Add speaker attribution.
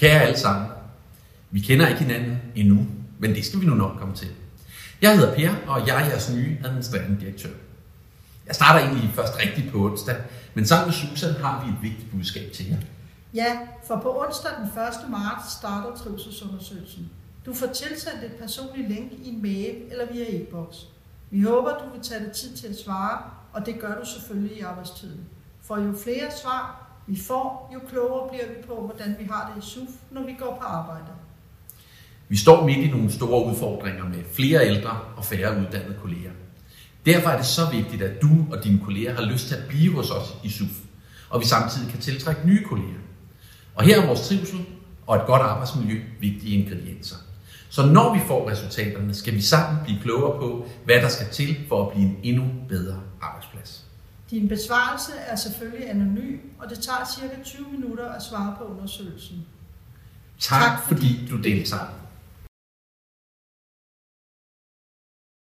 Speaker 1: Kære alle sammen, vi kender ikke hinanden endnu, men det skal vi nu nok komme til. Jeg hedder Per, og jeg er jeres nye administrerende direktør. Jeg starter egentlig først rigtigt på onsdag, men sammen med Susan har vi et vigtigt budskab til jer.
Speaker 2: Ja, for på onsdag den 1. marts starter trivselsundersøgelsen. Du får tilsendt et personligt link i en mail eller via e-boks. Vi håber, du vil tage dig tid til at svare, og det gør du selvfølgelig i arbejdstiden. For jo flere svar vi får, jo klogere bliver vi på, hvordan vi har det i SUF, når vi går på arbejde.
Speaker 1: Vi står midt i nogle store udfordringer med flere ældre og færre uddannede kolleger. Derfor er det så vigtigt, at du og dine kolleger har lyst til at blive hos os i SUF, og vi samtidig kan tiltrække nye kolleger. Og her er vores trivsel og et godt arbejdsmiljø vigtige ingredienser. Så når vi får resultaterne, skal vi sammen blive klogere på, hvad der skal til for at blive en endnu bedre arbejdsplads.
Speaker 2: Din besvarelse er selvfølgelig anonym, og det tager cirka 20 minutter at svare på undersøgelsen.
Speaker 1: Tak, tak fordi du deltager.